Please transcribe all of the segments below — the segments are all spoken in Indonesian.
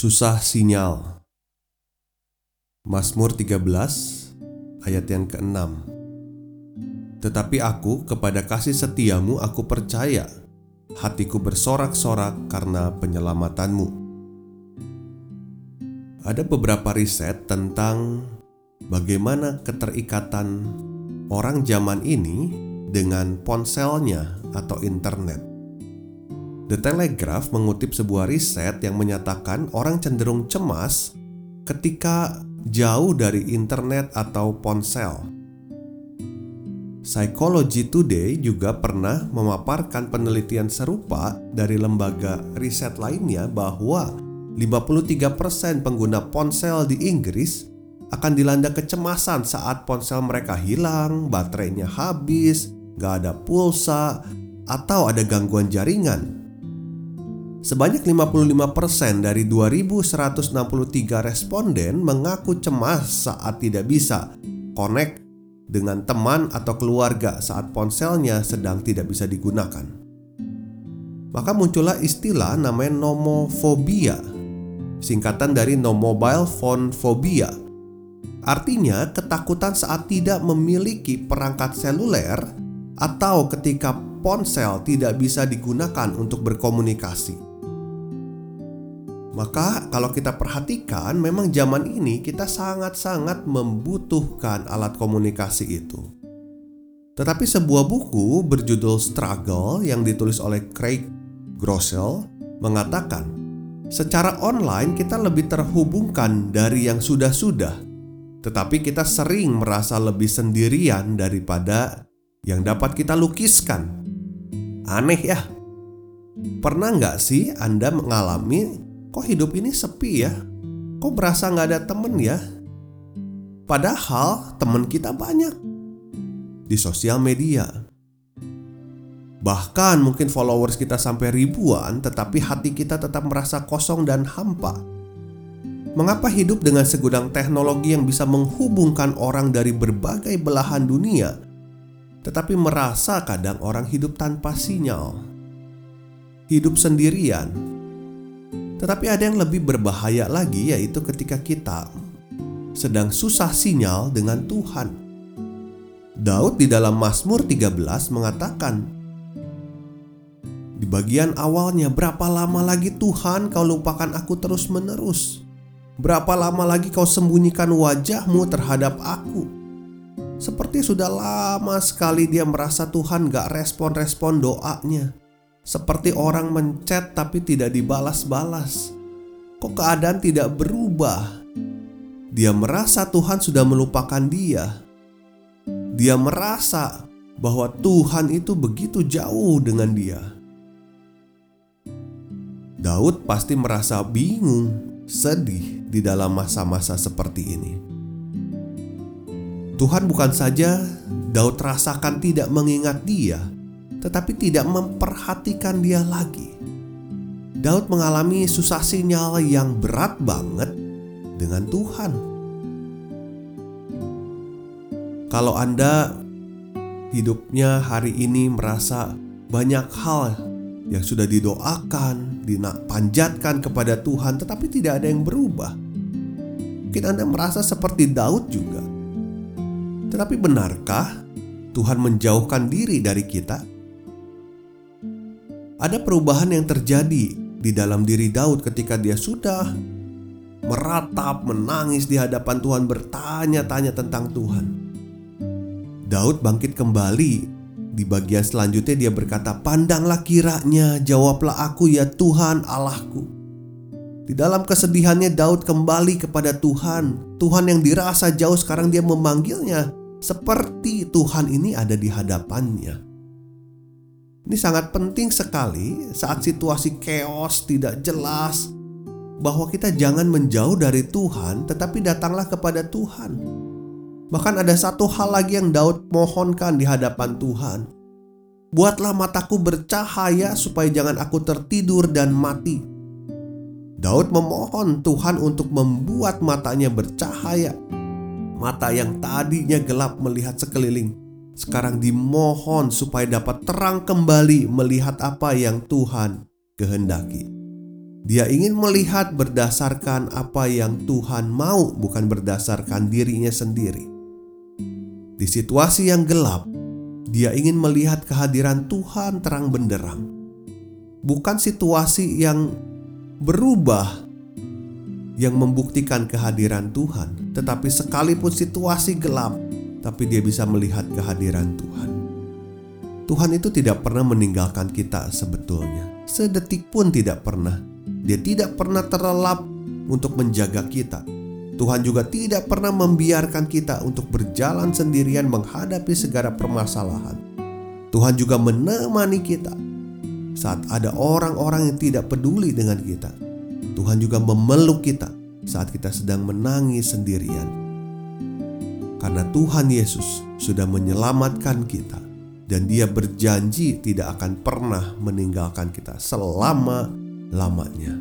Susah sinyal. Mazmur 13 ayat yang ke-6 Tetapi aku kepada kasih setiamu aku percaya Hatiku bersorak-sorak karena penyelamatanmu. Ada beberapa riset tentang bagaimana keterikatan orang zaman ini dengan ponselnya atau internet The Telegraph mengutip sebuah riset yang menyatakan orang cenderung cemas ketika jauh dari internet atau ponsel. Psychology Today juga pernah memaparkan penelitian serupa dari lembaga riset lainnya bahwa 53% pengguna ponsel di Inggris akan dilanda kecemasan saat ponsel mereka hilang, baterainya habis, gak ada pulsa, atau ada gangguan jaringan. Sebanyak 55% dari 2163 responden mengaku cemas saat tidak bisa connect dengan teman atau keluarga saat ponselnya sedang tidak bisa digunakan. Maka muncullah istilah namanya nomofobia, singkatan dari no mobile phone phobia. Artinya ketakutan saat tidak memiliki perangkat seluler atau ketika ponsel tidak bisa digunakan untuk berkomunikasi. Maka kalau kita perhatikan memang zaman ini kita sangat-sangat membutuhkan alat komunikasi itu. Tetapi sebuah buku berjudul Struggle yang ditulis oleh Craig Groeschel mengatakan, secara online kita lebih terhubungkan dari yang sudah-sudah, tetapi kita sering merasa lebih sendirian daripada yang dapat kita lukiskan. Aneh ya? Pernah nggak sih Anda mengalami kok hidup ini sepi ya? Kok berasa nggak ada temen ya? Padahal temen kita banyak di sosial media. Bahkan mungkin followers kita sampai ribuan, tetapi hati kita tetap merasa kosong dan hampa. Mengapa hidup dengan segudang teknologi yang bisa menghubungkan orang dari berbagai belahan dunia, tetapi merasa kadang orang hidup tanpa sinyal, hidup sendirian, tetapi ada yang lebih berbahaya lagi yaitu ketika kita sedang susah sinyal dengan Tuhan. Daud di dalam Mazmur 13 mengatakan di bagian awalnya berapa lama lagi Tuhan kau lupakan aku terus-menerus? Berapa lama lagi kau sembunyikan wajahmu terhadap aku? Seperti sudah lama sekali dia merasa Tuhan gak respon-respon doanya. Seperti orang mencet tapi tidak dibalas-balas. Kok keadaan tidak berubah? Dia merasa Tuhan sudah melupakan dia. Dia merasa bahwa Tuhan itu begitu jauh dengan dia. Daud pasti merasa bingung, sedih di dalam masa-masa seperti ini. Tuhan bukan saja Daud rasakan tidak mengingat dia, tetapi tidak memperhatikan dia lagi. Daud mengalami susah sinyal yang berat banget dengan Tuhan. Kalau Anda hidupnya hari ini merasa banyak hal yang sudah didoakan, dipanjatkan kepada Tuhan, tetapi tidak ada yang berubah. Mungkin Anda merasa seperti Daud juga. Tetapi benarkah Tuhan menjauhkan diri dari kita? Ada perubahan yang terjadi di dalam diri Daud ketika dia sudah meratap, menangis di hadapan Tuhan, bertanya-tanya tentang Tuhan. Daud bangkit kembali. Di bagian selanjutnya dia berkata, "Pandanglah kiranya, jawablah aku ya Tuhan Allahku." Di dalam kesedihannya Daud kembali kepada Tuhan. Tuhan yang dirasa jauh sekarang dia memanggilnya seperti Tuhan ini ada di hadapannya. Ini sangat penting sekali saat situasi chaos tidak jelas bahwa kita jangan menjauh dari Tuhan tetapi datanglah kepada Tuhan. Bahkan ada satu hal lagi yang Daud mohonkan di hadapan Tuhan. Buatlah mataku bercahaya supaya jangan aku tertidur dan mati. Daud memohon Tuhan untuk membuat matanya bercahaya. Mata yang tadinya gelap melihat sekeliling, sekarang dimohon supaya dapat terang kembali melihat apa yang Tuhan kehendaki. Dia ingin melihat berdasarkan apa yang Tuhan mau, bukan berdasarkan dirinya sendiri. Di situasi yang gelap, dia ingin melihat kehadiran Tuhan terang benderang, bukan situasi yang berubah yang membuktikan kehadiran Tuhan, tetapi sekalipun situasi gelap, tapi dia bisa melihat kehadiran Tuhan. Tuhan itu tidak pernah meninggalkan kita sebetulnya, sedetik pun tidak pernah. Dia tidak pernah terlelap untuk menjaga kita. Tuhan juga tidak pernah membiarkan kita untuk berjalan sendirian menghadapi segala permasalahan. Tuhan juga menemani kita saat ada orang-orang yang tidak peduli dengan kita. Tuhan juga memeluk kita saat kita sedang menangis sendirian. Karena Tuhan Yesus sudah menyelamatkan kita dan dia berjanji tidak akan pernah meninggalkan kita selama-lamanya.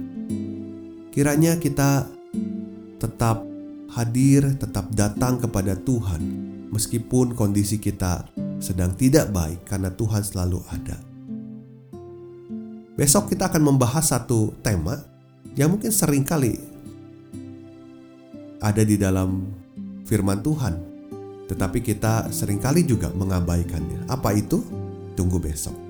Kiranya kita tetap hadir, tetap datang kepada Tuhan, meskipun kondisi kita sedang tidak baik, karena Tuhan selalu ada. Besok kita akan membahas satu tema yang mungkin sering kali ada di dalam firman Tuhan, tetapi kita sering kali juga mengabaikannya. Apa itu? Tunggu besok.